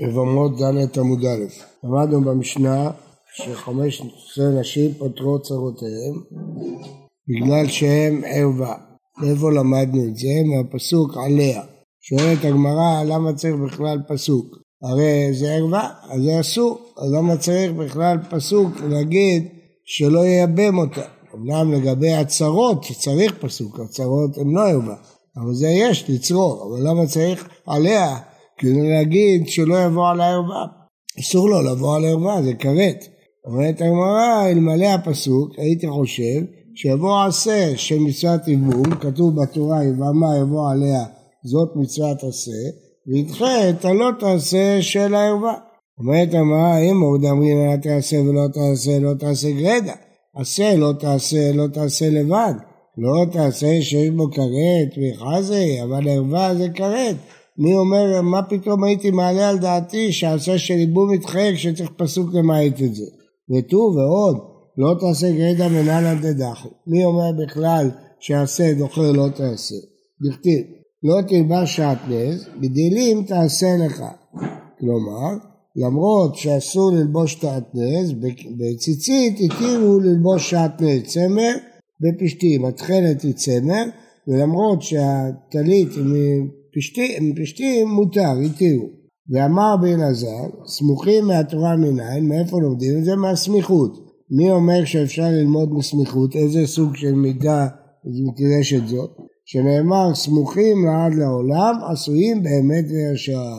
יבמות ד' עמוד א'. למדנו במשנה שחמש עשרה נשים פותרות צרותיהם בגלל שהם ערווה. מאיפה למדנו את זה? מהפסוק עליה. שואלת הגמרא למה צריך בכלל פסוק? הרי זה ערווה, אז זה אסור, אז למה צריך בכלל פסוק להגיד שלא ייבם אותה? אמנם לגבי הצרות צריך פסוק, הצרות הן לא ערווה, אבל זה יש לצרור, אבל למה צריך עליה כדי להגיד שלא יבוא על הערווה. אסור לו לבוא על הערווה, זה כרת. אומרת הגמרא, אלמלא הפסוק, הייתי חושב שיבוא עשה של מצוות יבום, כתוב בתורה יבמה יבוא עליה, זאת מצוות עשה, וידחה את הלא תעשה של הערווה. אומרת הגמרא, אם עוד אמרים לה תעשה ולא תעשה, לא תעשה גרדה. עשה לא תעשה, לא תעשה לבד. לא תעשה שיש בו כרת וחזה, אבל ערווה זה כרת. מי אומר, מה פתאום הייתי מעלה על דעתי שעשה של ייבום ידחה כשצריך פסוק למעט את זה. ותו ועוד, לא תעשה גרידא מנהלן דדחי. מי אומר בכלל שעשה דוחה לא תעשה? דכתיב, לא תלבש שעטנז, בדילים תעשה לך. כלומר, למרות שאסור ללבוש שעטנז, בציצית התירו ללבוש שעטנז, צמר בפשתים, התכלת היא צמר, ולמרות שהטלית היא פשתים, פשתים מותר, התירו. ואמר בן אלעזר, סמוכים מהתורה מניין, מאיפה לומדים את זה? מהסמיכות. מי אומר שאפשר ללמוד מסמיכות? איזה סוג של מידה מתרשת זאת? שנאמר סמוכים לעד לעולם, עשויים באמת וישר.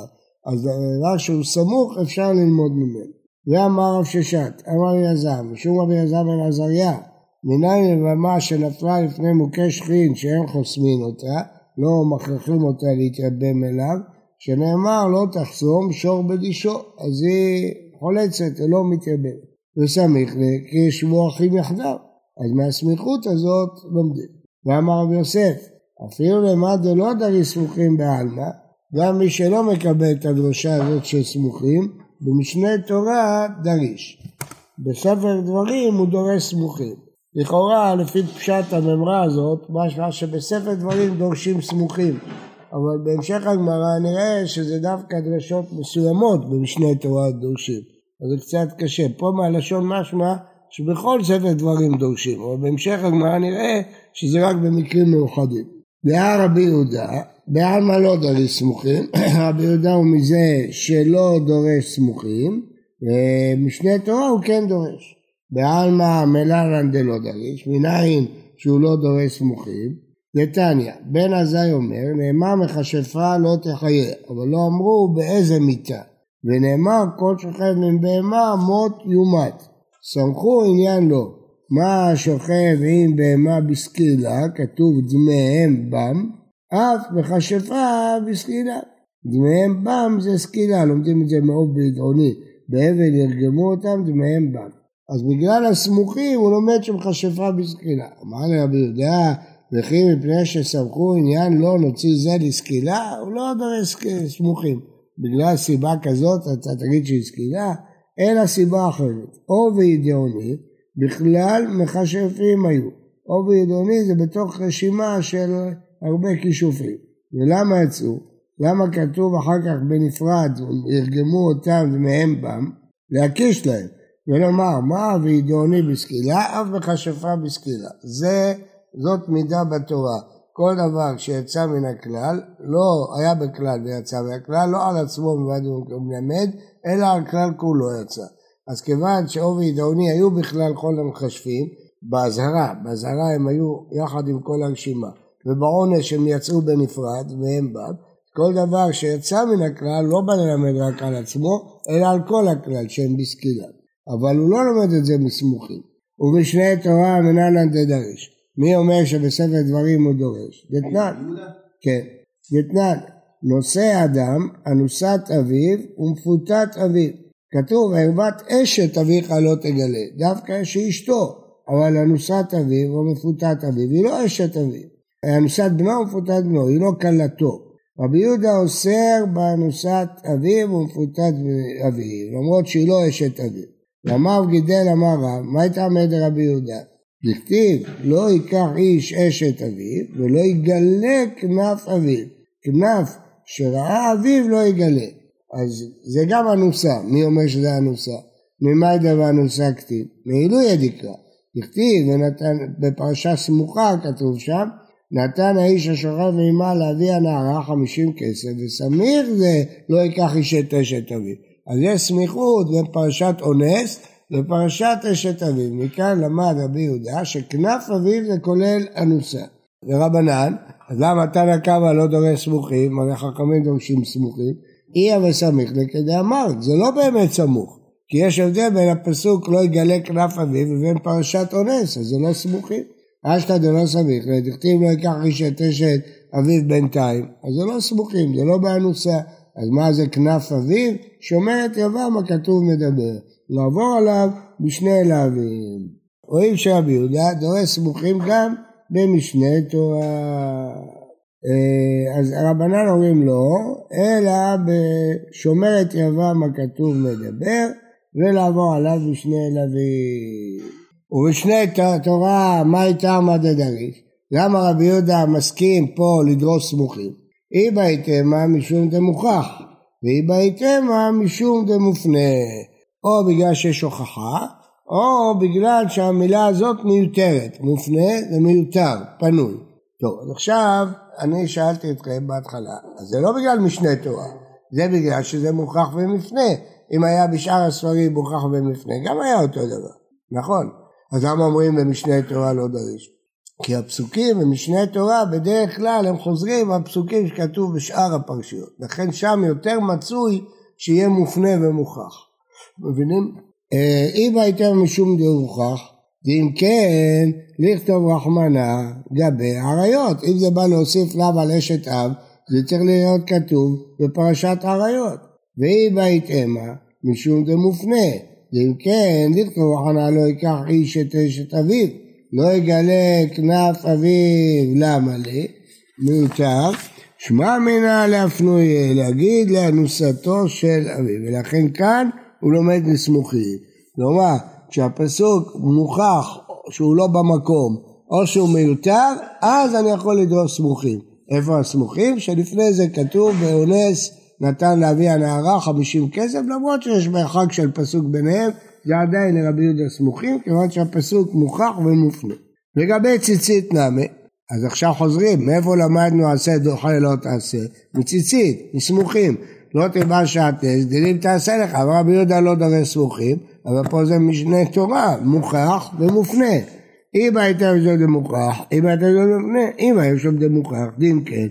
אז דבר שהוא סמוך אפשר ללמוד ממנו. ואמר רב ששת, אמר אלעזר, משום רבי אלעזר בן עזריה, מניין לבמה שנפלה לפני מוכה שכין שאין חוסמין אותה, לא מכריחים אותה להתייבם אליו, שנאמר לא תחסום שור בדישו, אז היא חולצת ולא מתייבמת. וסמיך כי ישבו אחים יחדיו, אז מהסמיכות הזאת לומדים. ואמר רבי יוסף, אפילו למד דלא דרי סמוכים בעלמא, גם מי שלא מקבל את הדרושה הזאת של סמוכים, במשנה תורה דריש. בספר דברים הוא דורש סמוכים. לכאורה, לפי פשט הממרה הזאת, משמע שבספר דברים דורשים סמוכים, אבל בהמשך הגמרא נראה שזה דווקא דרשות מסוימות במשנה תורה דורשים, אז זה קצת קשה. פה מהלשון משמע שבכל ספר דברים דורשים, אבל בהמשך הגמרא נראה שזה רק במקרים מיוחדים. דעה רבי יהודה, בעלמא לא דורש סמוכים, רבי יהודה הוא מזה שלא דורש סמוכים, ומשנה תורה הוא כן דורש. בעלמא מלרן דלא דריש, מניין שהוא לא דורש סמוכים, נתניה, בן עזאי אומר, נאמר מכשפה לא תחיה, אבל לא אמרו באיזה מיתה, ונאמר כל שוכב מן בהמה מות יומת, סמכו עניין לא, מה שוכב עם בהמה בסקילה, כתוב דמיהם בם, אף מכשפה בסקילה, דמיהם בם זה סקילה, לומדים את זה מאוד בידעוני, באבן ירגמו אותם דמיהם בם. אז בגלל הסמוכים הוא לומד שמכשפה בסקילה. אמר לרבי יהודה, וכי מפני שסמכו עניין לא נוציא זה לסקילה, הוא לא דורש סמוכים. בגלל סיבה כזאת אתה תגיד שהיא סקילה, אלא סיבה אחרת. או וידיעוני, בכלל מכשפים היו. או וידיעוני זה בתוך רשימה של הרבה כישופים. ולמה יצאו? למה כתוב אחר כך בנפרד, ירגמו אותם ומהם בם? להקיש להם. ולומר מה וידעוני בסקילה, אף מכשפה בסקילה. זה, זאת מידה בתורה. כל דבר שיצא מן הכלל, לא היה בכלל ויצא מן הכלל, לא על עצמו מבד ומלמד, אלא על כלל כולו יצא. אז כיוון שעובי ידעוני היו בכלל כל המחשבים, באזהרה, באזהרה הם היו יחד עם כל הרשימה, ובעונש הם יצאו בנפרד, והם בא, כל דבר שיצא מן הכלל לא בא ללמד רק על עצמו, אלא על כל הכלל שהם בסקילה. אבל הוא לא לומד את זה מסמוכים. ובשני תורה מנהלן דדרש. מי אומר שבספר דברים הוא דורש? דתנן. כן. דתנן. נושא אדם, אנוסת אביו ומפותת אביו. כתוב, ערוות אשת אביך לא תגלה. דווקא שאשתו, אבל אנוסת אביו או מפותת אביו, היא לא אשת אביו. אנוסת בנו ומפותת בנו, היא לא כלתו. רבי יהודה אוסר באנוסת אביו ומפותת אביו, למרות שהיא לא אשת אביו. ואמר גידל אמר רב, מה הייתה עמד רבי יהודה? דכתיב, לא ייקח איש אשת אביו ולא יגלה כנף אביו. כנף שראה אביו לא יגלה. אז זה גם אנוסה, מי אומר שזה אנוסה? ממאי דבר אנוסה כתיב? מעילוי הדקרא. הכתיב ונתן, בפרשה סמוכה כתוב שם, נתן האיש השוכב ועימה להביא הנערה חמישים כסף, וסמיך זה לא ייקח איש את אשת אביו. אז יש סמיכות בין פרשת אונס לפרשת אשת אביו. מכאן למד רבי יהודה שכנף אביו זה כולל אנוסה. ורבנן, אז למה תנא קמא לא דורש סמוכים, הרי חכמים דורשים סמוכים, אי וסמיך לכדאמרת, זה לא באמת סמוך, כי יש הבדל בין הפסוק לא יגלה כנף אביו ובין פרשת אונס, אז זה לא סמוכים. אשתא דלא סמיך, דכתיב לא ייקח איש את אשת אביו בינתיים, אז זה לא סמוכים, זה לא באנוסה. אז מה זה כנף אביו? שומר את יבם הכתוב מדבר. לעבור עליו בשני להבים. רואים שרבי יהודה דורש סמוכים גם במשנה תורה. אה, אז הרבנן אומרים לא, אלא בשומר את יבם הכתוב מדבר, ולעבור עליו בשני להבים. ובשני תורה, מה איתה מה דדריש? למה רבי יהודה מסכים פה לדרוש סמוכים? אי בהיתמה משום דמוכח, ואי בהיתמה משום דמופנה, או בגלל שיש הוכחה, או בגלל שהמילה הזאת מיותרת, מופנה זה מיותר, פנוי. טוב, אז עכשיו אני שאלתי אתכם בהתחלה, אז זה לא בגלל משנה תורה, זה בגלל שזה מוכח ומפנה. אם היה בשאר הספרים מוכח ומפנה, גם היה אותו דבר, נכון? אז למה אומרים במשנה תורה לא דריש? כי הפסוקים במשנה תורה בדרך כלל הם חוזרים על פסוקים שכתוב בשאר הפרשיות, לכן שם יותר מצוי שיהיה מופנה ומוכח. מבינים? אה, אם הייתם משום דיון מוכח, ואם כן, לכתוב רחמנה גבי עריות. אם זה בא להוסיף לאו על אשת אב, זה צריך להיות כתוב בפרשת עריות. ואם בהתאמה, משום דמופנה. ואם כן, לכתוב רחמנה לא ייקח איש את אשת אביו. לא יגלה כנף אביו למה לי, מיותר, שמע מינה להפנויה, להגיד לאנוסתו של אביו, ולכן כאן הוא לומד מסמוכים. כלומר, כשהפסוק מוכח שהוא לא במקום, או שהוא מיותר, אז אני יכול לדרוש סמוכים. איפה הסמוכים? שלפני זה כתוב באונס נתן לאבי הנערה חמישים כסף, למרות שיש מרחק של פסוק ביניהם, זה עדיין לרבי יהודה סמוכים, כיוון שהפסוק מוכח ומופנה. לגבי ציצית נמי, אז עכשיו חוזרים, מאיפה למדנו עשה דוחה לא תעשה? מציצית, מסמוכים. לא תלבש שעטנז, דינים תעשה לך, אבל רבי יהודה לא דורש סמוכים, אבל פה זה משנה תורה, מוכח ומופנה. אם הייתה שם דמוכח, אם הייתה שם דמופנה, אם היה שם דמוכח, דין כן.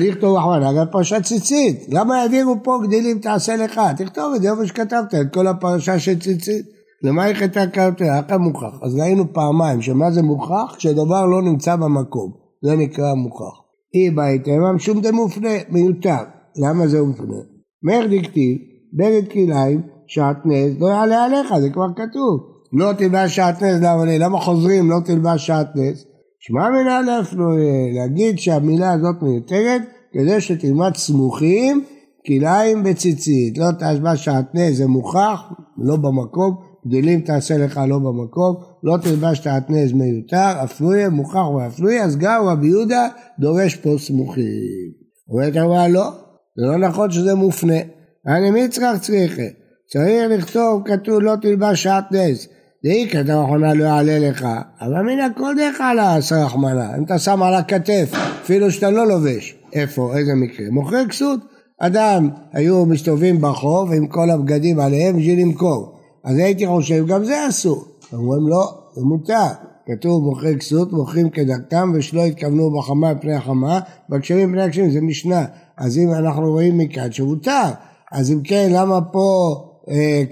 לכתוב אחרונה, גם פרשת ציצית. למה העבירו פה גדילים תעשה לך? תכתוב את זה איפה שכתבת, את כל הפרשה של ציצית. למה יחטא קרתיה? איך מוכח? אז ראינו פעמיים שמה זה מוכח? כשדבר לא נמצא במקום. זה נקרא מוכח. אי בהיתמם שום דמופנה, מיותר. למה זה מופנה? מאיר דקטיב, בגד כליים, שעטנז, לא יעלה עליך, זה כבר כתוב. לא תלבש שעטנז למה חוזרים לא תלבש שעטנז? שמע מינה להפלויה, להגיד שהמילה הזאת מיותרת כדי שתלמד סמוכים כליים בציצית, לא תשבע שעטנז זה מוכח, לא במקום, גדלים תעשה לך לא במקום, לא תלבש שעטנז מיותר, אפלויה מוכח ואפלויה, אז גם רבי יהודה דורש פה סמוכים. אומרת הרב לא, זה לא נכון שזה מופנה. אני מצרך צריכה. צריך לכתוב, כתוב לא תלבש שעטנז. דהי כתב אחרונה לא יעלה לך, אבל מן הכל דרך על הסרחמנה, אם אתה שם על הכתף, אפילו שאתה לא לובש, איפה, איזה מקרה? מוכר כסות, אדם, היו מסתובבים ברחוב עם כל הבגדים עליהם בשביל למכור, אז הייתי חושב, גם זה אסור, אומרים לא, זה מותר, כתוב מוכר כסות, מוכרים כדרכם ושלא התכוונו בחמה מפני החמה, בקשרים מפני הקשרים, זה משנה, אז אם אנחנו רואים מכאן שמותר, אז אם כן למה פה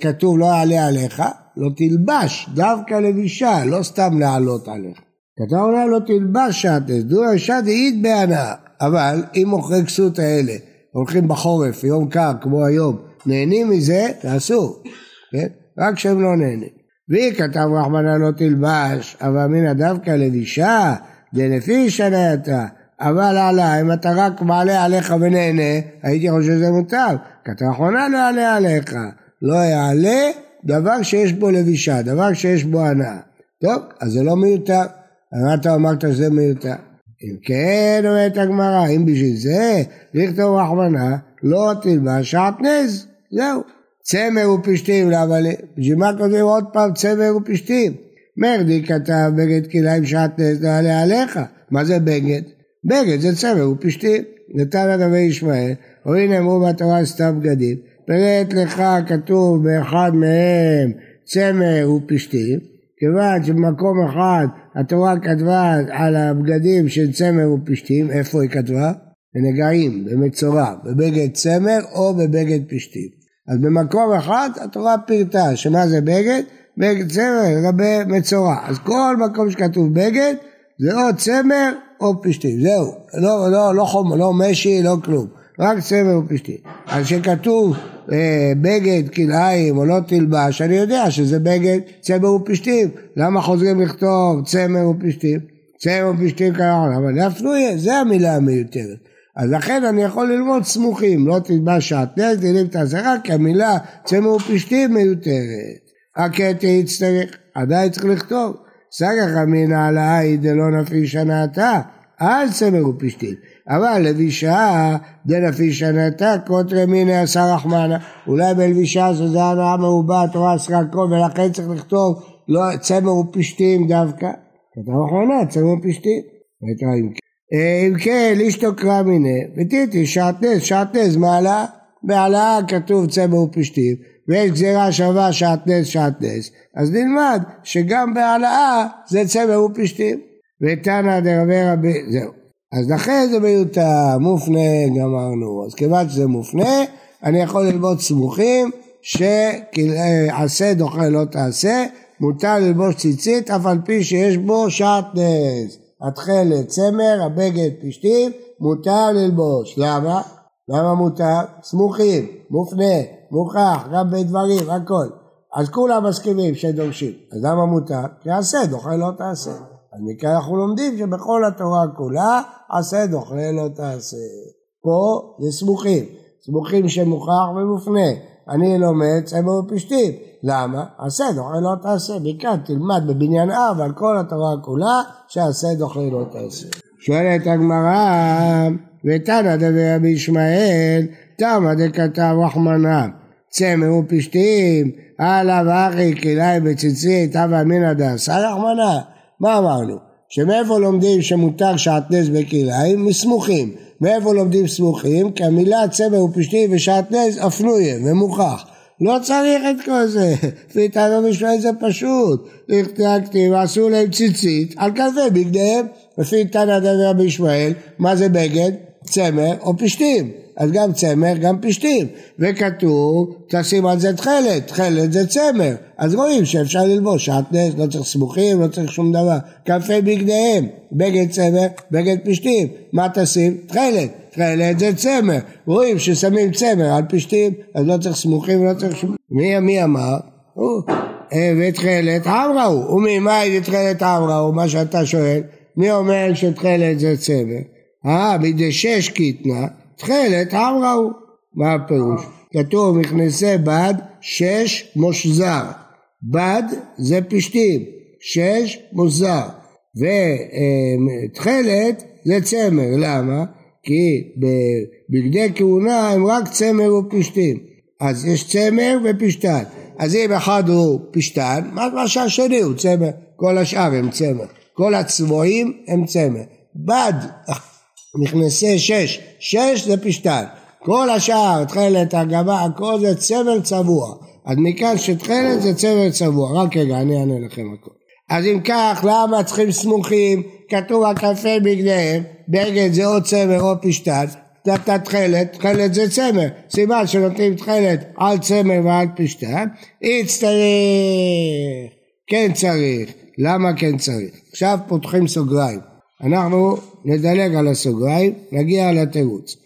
כתוב לא יעלה עליך? לא תלבש, דווקא לבישה, לא סתם לעלות עליך. כתב עונה לא תלבש שעטס, דו אישה דאית בהנאה. אבל אם מוכרי כסות האלה הולכים בחורף, יום קר כמו היום, נהנים מזה, תעשו, כן? רק שהם לא נהנים. והיא כתב רחמנה לא תלבש, אבל אמינא דווקא לבישה, דלפי שנאתה. אבל עלה, אם אתה רק מעלה עליך ונהנה, הייתי חושב שזה מותר. כתב אחרונה לא יעלה עליך. לא יעלה דבר שיש בו לבישה, דבר שיש בו הנאה. טוב, אז זה לא מיותר. אז אתה אמרת שזה מיותר? אם כן, אומרת הגמרא, אם בשביל זה, לכתוב רחמנה, לא תלבש שעטנז, זהו. צמר ופשתים, למה לי? בשביל מה כותבים עוד פעם צמר ופשתים? מרדי כתב בגד כליים שעטנז נעלה עליך, מה זה בגד? בגד זה צמר ופשתים. נתן הנביא ישמעאל, הואיל נאמרו בתורה סתם בגדים, פירט לך כתוב באחד מהם צמר ופשתים, כיוון שבמקום אחד התורה כתבה על הבגדים של צמר ופשתים, איפה היא כתבה? בנגעים, במצורע, בבגד צמר או בבגד פשתים. אז במקום אחד התורה פירטה שמה זה בגד? בגד צמר לגבי מצורע. אז כל מקום שכתוב בגד זה או צמר או פשתים, זהו, לא, לא, לא חום, לא משי, לא כלום, רק צמר ופשתים. אז כשכתוב בגד כלאיים או לא תלבש, אני יודע שזה בגד צמר ופשתים, למה חוזרים לכתוב צמר ופשתים? צמר ופשתים כאלה, אבל להפנויה, זה המילה המיותרת. אז לכן אני יכול ללמוד סמוכים, לא תלבש שעטנז, תלים את הזרה, כי המילה צמר ופשתים מיותרת. הקטע יצטרך, עדיין צריך לכתוב. סגח אמינא על העי דלא נפי שנתה, אל צמר ופשתים. אבל לבישה דנפי שנתה קוטרי מיני עשה רחמנה. אולי בלבישה שזה הנאה מעובה, התורה אסרה הכל, ולכן צריך לכתוב לא צמר ופשתים דווקא. כתב אחרונה, צמר ופשתים. אה, אם כן, לישתו קרא מיניה, וטיטי שעטנז, שעטנז מעלה, בעלה כתוב צמר ופשתים. ויש גזירה שווה שעטנז שעטנז, אז נלמד שגם בהעלאה זה צמר ופשתים. ותנא דרבי רבי, זהו. אז לכן זה מיותר, מופנה גמרנו. אז כיוון שזה מופנה, אני יכול ללמוד סמוכים שעשה דוחה לא תעשה, מותר ללבוש ציצית אף על פי שיש בו שעטנז. התכלת צמר, הבגד פשתים, מותר ללבוש. למה? למה מותר? סמוכים, מופנה, מוכח, גם בדברים, הכל. אז כולם מסכימים שדורשים. אז למה מותר? כי עשה דוחה לא תעשה. אז מכאן אנחנו לומדים שבכל התורה כולה עשה דוחה לא תעשה. פה זה סמוכים, סמוכים שמוכח ומופנה. אני לומד צמר ופשתים. למה? עשה דוחה לא תעשה. מכאן תלמד בבניין אב על כל התורה כולה שעשה דוחה לא תעשה. שואלת הגמרא ותנא דבר רבי ישמעאל תמא דכתב רחמנא צמר ופשתים עליו אחי כלאי בציצית הווה אמינא דעשה רחמנא מה אמרנו? שמאיפה לומדים שמותר שעטנז בכלאיים? מסמוכים. מאיפה לומדים סמוכים? כי המילה צמר ופשתים ושעטנז אפנויה ומוכח. לא צריך את כל זה, לפי טענו משמעית זה פשוט. הכתיב, עשו להם ציצית על כלבי בגדיהם, לפי טענה דבר בישמעאל, מה זה בגד? צמר או פשתים. אז גם צמר, גם פשתים. וכתוב, תשים על זה תכלת, תכלת זה צמר. אז רואים שאפשר ללבוש שעטנז, לא צריך סמוכים, לא צריך שום דבר. כנפי בגדיהם, בגד צמר, בגד פשתים. מה תשים? תכלת. תכלת זה צמר. רואים ששמים צמר על פשתים, אז לא צריך סמוכים ולא צריך שום... מי, מי אמר? אה, ותכלת אמראו. וממאי תכלת אמראו, מה שאתה שואל. מי אומר שתכלת זה צמר? אה, בידי שש קיטנה. תכלת אמראו. מה הפירוש? כתוב מכנסי בד שש מושזר. בד זה פשתים, שש מושזר. ותכלת זה צמר, למה? כי בבגדי כהונה הם רק צמר ופשתים. אז יש צמר ופשתן. אז אם אחד הוא פשתן, מה שהשני הוא צמר, כל השאר הם צמר. כל הצבועים הם צמר. בד נכנסי שש, שש זה פשטן, כל השאר, תכלת, הגבה, הכל זה צמר צבוע, אז מכאן שתכלת זה צמר צבוע, רק רגע אני אענה לכם הכל. אז אם כך, למה צריכים סמוכים? כתוב על כנפי בגדיהם, בגד זה או צמר או פשטן, נתת תכלת, תכלת זה צמר, סימן שנותנים תכלת על צמר ועל פשטן, יצטרך, כן צריך, למה כן צריך? עכשיו פותחים סוגריים, אנחנו נדלג על הסוגריים, נגיע לתירוץ.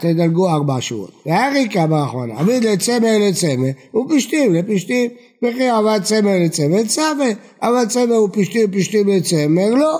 תדלגו ארבע שורות. והריקה באחרונה, עמיד לצמר לצמר ופשתים לפשתים, וכי עבד צמר לצמר צמר, עבד צמר ופשתים פשתים לצמר לא.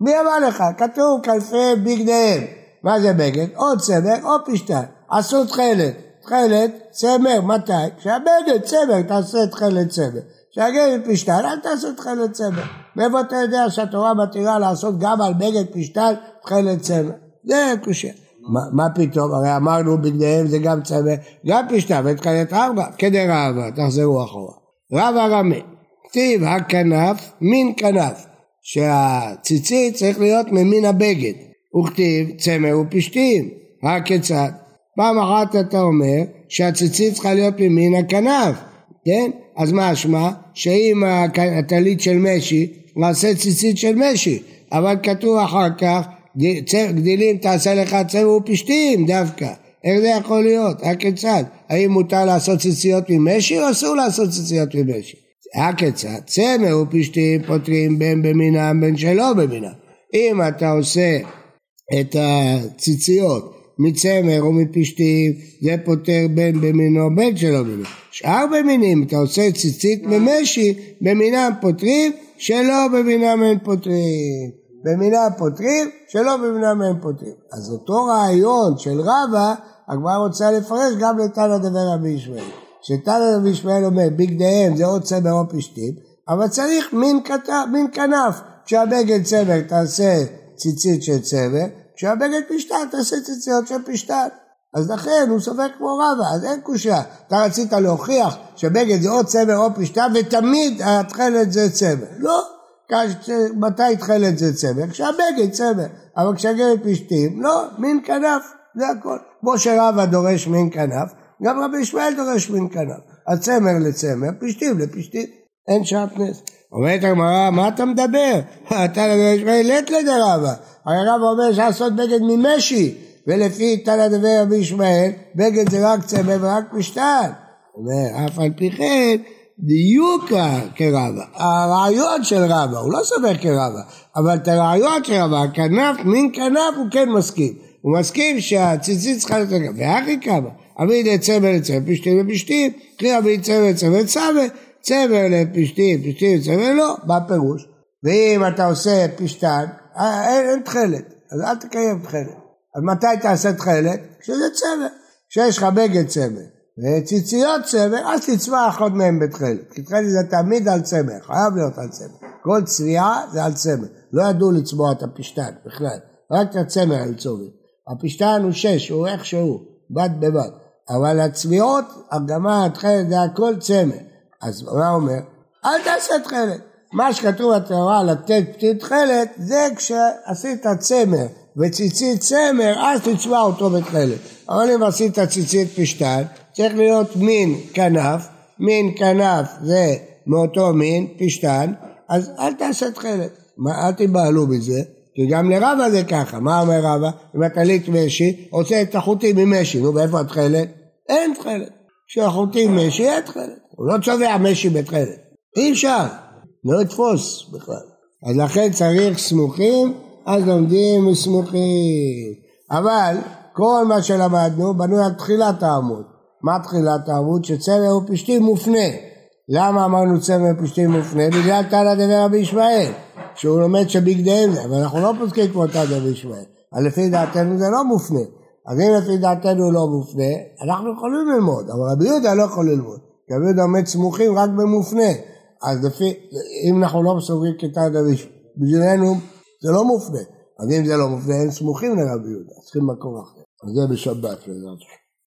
מי אמר לך? כתוב כנפי בגדיהם. מה זה בגד? או צמר או פשתן. עשו תכלת. תכלת, צמר, מתי? כשהבגד צמר, תעשה תכלת צמר. כשהגד פשתן, אל תעשו תכלת צמר. מאיפה אתה יודע שהתורה מתירה לעשות גם על בגד פשטן תכלת צמר? זה קושייה. מה, מה פתאום? הרי אמרנו בגדיהם זה גם צמא, גם פשטה ותחילת ארבע, כדרבה, תחזרו אחורה. רב הרמי, כתיב הכנף, מין כנף, שהציצית צריך להיות ממין הבגד, וכתיב צמר ופשתים, הכיצד? פעם אחת אתה אומר שהציצית צריכה להיות ממין הכנף, כן? אז מה אשמה? שאם הטלית של משי, נעשה ציצית של משי, אבל כתוב אחר כך גדילים תעשה לך צמר ופשתים דווקא. איך זה יכול להיות? הכיצד? האם מותר לעשות ציציות ממשי או אסור לעשות ציציות ממשי? הכיצד? צמר ופשתים פותרים בין במינם בין שלא במינם. אם אתה עושה את הציציות מצמר או מפשתים, זה פותר בין במינו בין שלא במינו. שאר במינים, אתה עושה ציצית ממשי, במינם פותרים, שלא במינם אין פותרים. במינם פותרים, שלא במינם אין פותרים. אז אותו רעיון של רבא, הגמרא רוצה לפרש גם לתנא דבר רבי ישמעאל. שתנא רבי ישמעאל אומר, בגדיהם זה עוד צמר או פשתים, אבל צריך מין, כת... מין כנף. כשהבגד צמר תעשה ציצית של צמר, כשהבגד פשטן תעשה ציציות של פשטן. אז לכן הוא סופק כמו רבא, אז אין קושייה. אתה רצית להוכיח שבגד זה או צמר או פשטן ותמיד התכלת זה צמר. לא, מתי תכלת זה צמר? כשהבגד צמר, אבל כשהגד פשטים, לא, מין כנף, זה הכל. כמו שרבא דורש מין כנף, גם רבי ישמעאל דורש מין כנף. הצמר לצמר, פשטים לפשטים, אין שעטנז. אומרת הגמרא, מה אתה מדבר? אתה רבי ישמעאל לית לדרבה. הרי רב אומר שעשות בגד ממשי, ולפי תנא דבר רבי ישמעאל, בגד זה רק צמא ורק פשטן. אומר, אף על פי כן, דיוקה כרבה. הרעיון של רבה, הוא לא סובר כרבה, אבל את הרעיון של רבה, הכנף, מין כנף הוא כן מסכים. הוא מסכים שהציצית צריכה להיות כנף. ואחי כמה, אביד צמא לצמא, פשטים לפשטים, קרי אביד צמא לצמא לצמא, צמא לפשטים, פשטים לצמא לא, מה פירוש? ואם אתה עושה פשטן, אה, אין, תכלת, אז אל תקיים תכלת. אז מתי תעשה תכלת? כשזה צמר. כשיש לך בגד צמר וציציות צמר, אז תצבע אחות מהם בתכלת. כי תכלת זה תמיד על צמר, חייב להיות על צמר. כל צביעה זה על צמר. לא ידעו לצבוע את הפשטן בכלל, רק את הצמר היו צובעים. הפשטן הוא שש, הוא איך שהוא, בד בבד. אבל הצביעות, הגמה, התכלת, זה הכל צמר. אז מה אומר? אל תעשה תכלת. מה שכתוב בתורה לתת פתית תכלת זה כשעשית צמר וציצית צמר אז תצבע אותו בתכלת אבל אם עשית ציצית פשטן צריך להיות מין כנף מין כנף זה מאותו מין פשטן אז אל תעשה תכלת אל תיבהלו בזה כי גם לרבה זה ככה מה אומר רבה אם הטלית משי עושה את החוטים ממשי נו ואיפה התכלת? אין תכלת כשהחוטים משי אין תכלת הוא לא צובע משי בתכלת אי אפשר לא יתפוס בכלל. אז לכן צריך סמוכים, אז לומדים מסמוכים. אבל כל מה שלמדנו בנוי על תחילת העמוד. מה תחילת העמוד? שצמר ופשתים מופנה. למה אמרנו צמר ופשתים מופנה? בגלל תנא דבר רבי ישמעאל, שהוא לומד שבגדיהם זה, אבל אנחנו לא פוסקים כמו תנא דבר ישמעאל. אז לפי דעתנו זה לא מופנה. אז אם לפי דעתנו לא מופנה, אנחנו יכולים ללמוד, אבל רבי יהודה לא יכול ללמוד. רבי יהודה עומד סמוכים רק במופנה. אז לפי, אם אנחנו לא סוברים כתנא דריש, בשבילנו זה לא מופנה. אז אם זה לא מופנה, הם סמוכים לרבי יהודה, צריכים מקום אחר. אז זה בשבת בעזרת השם.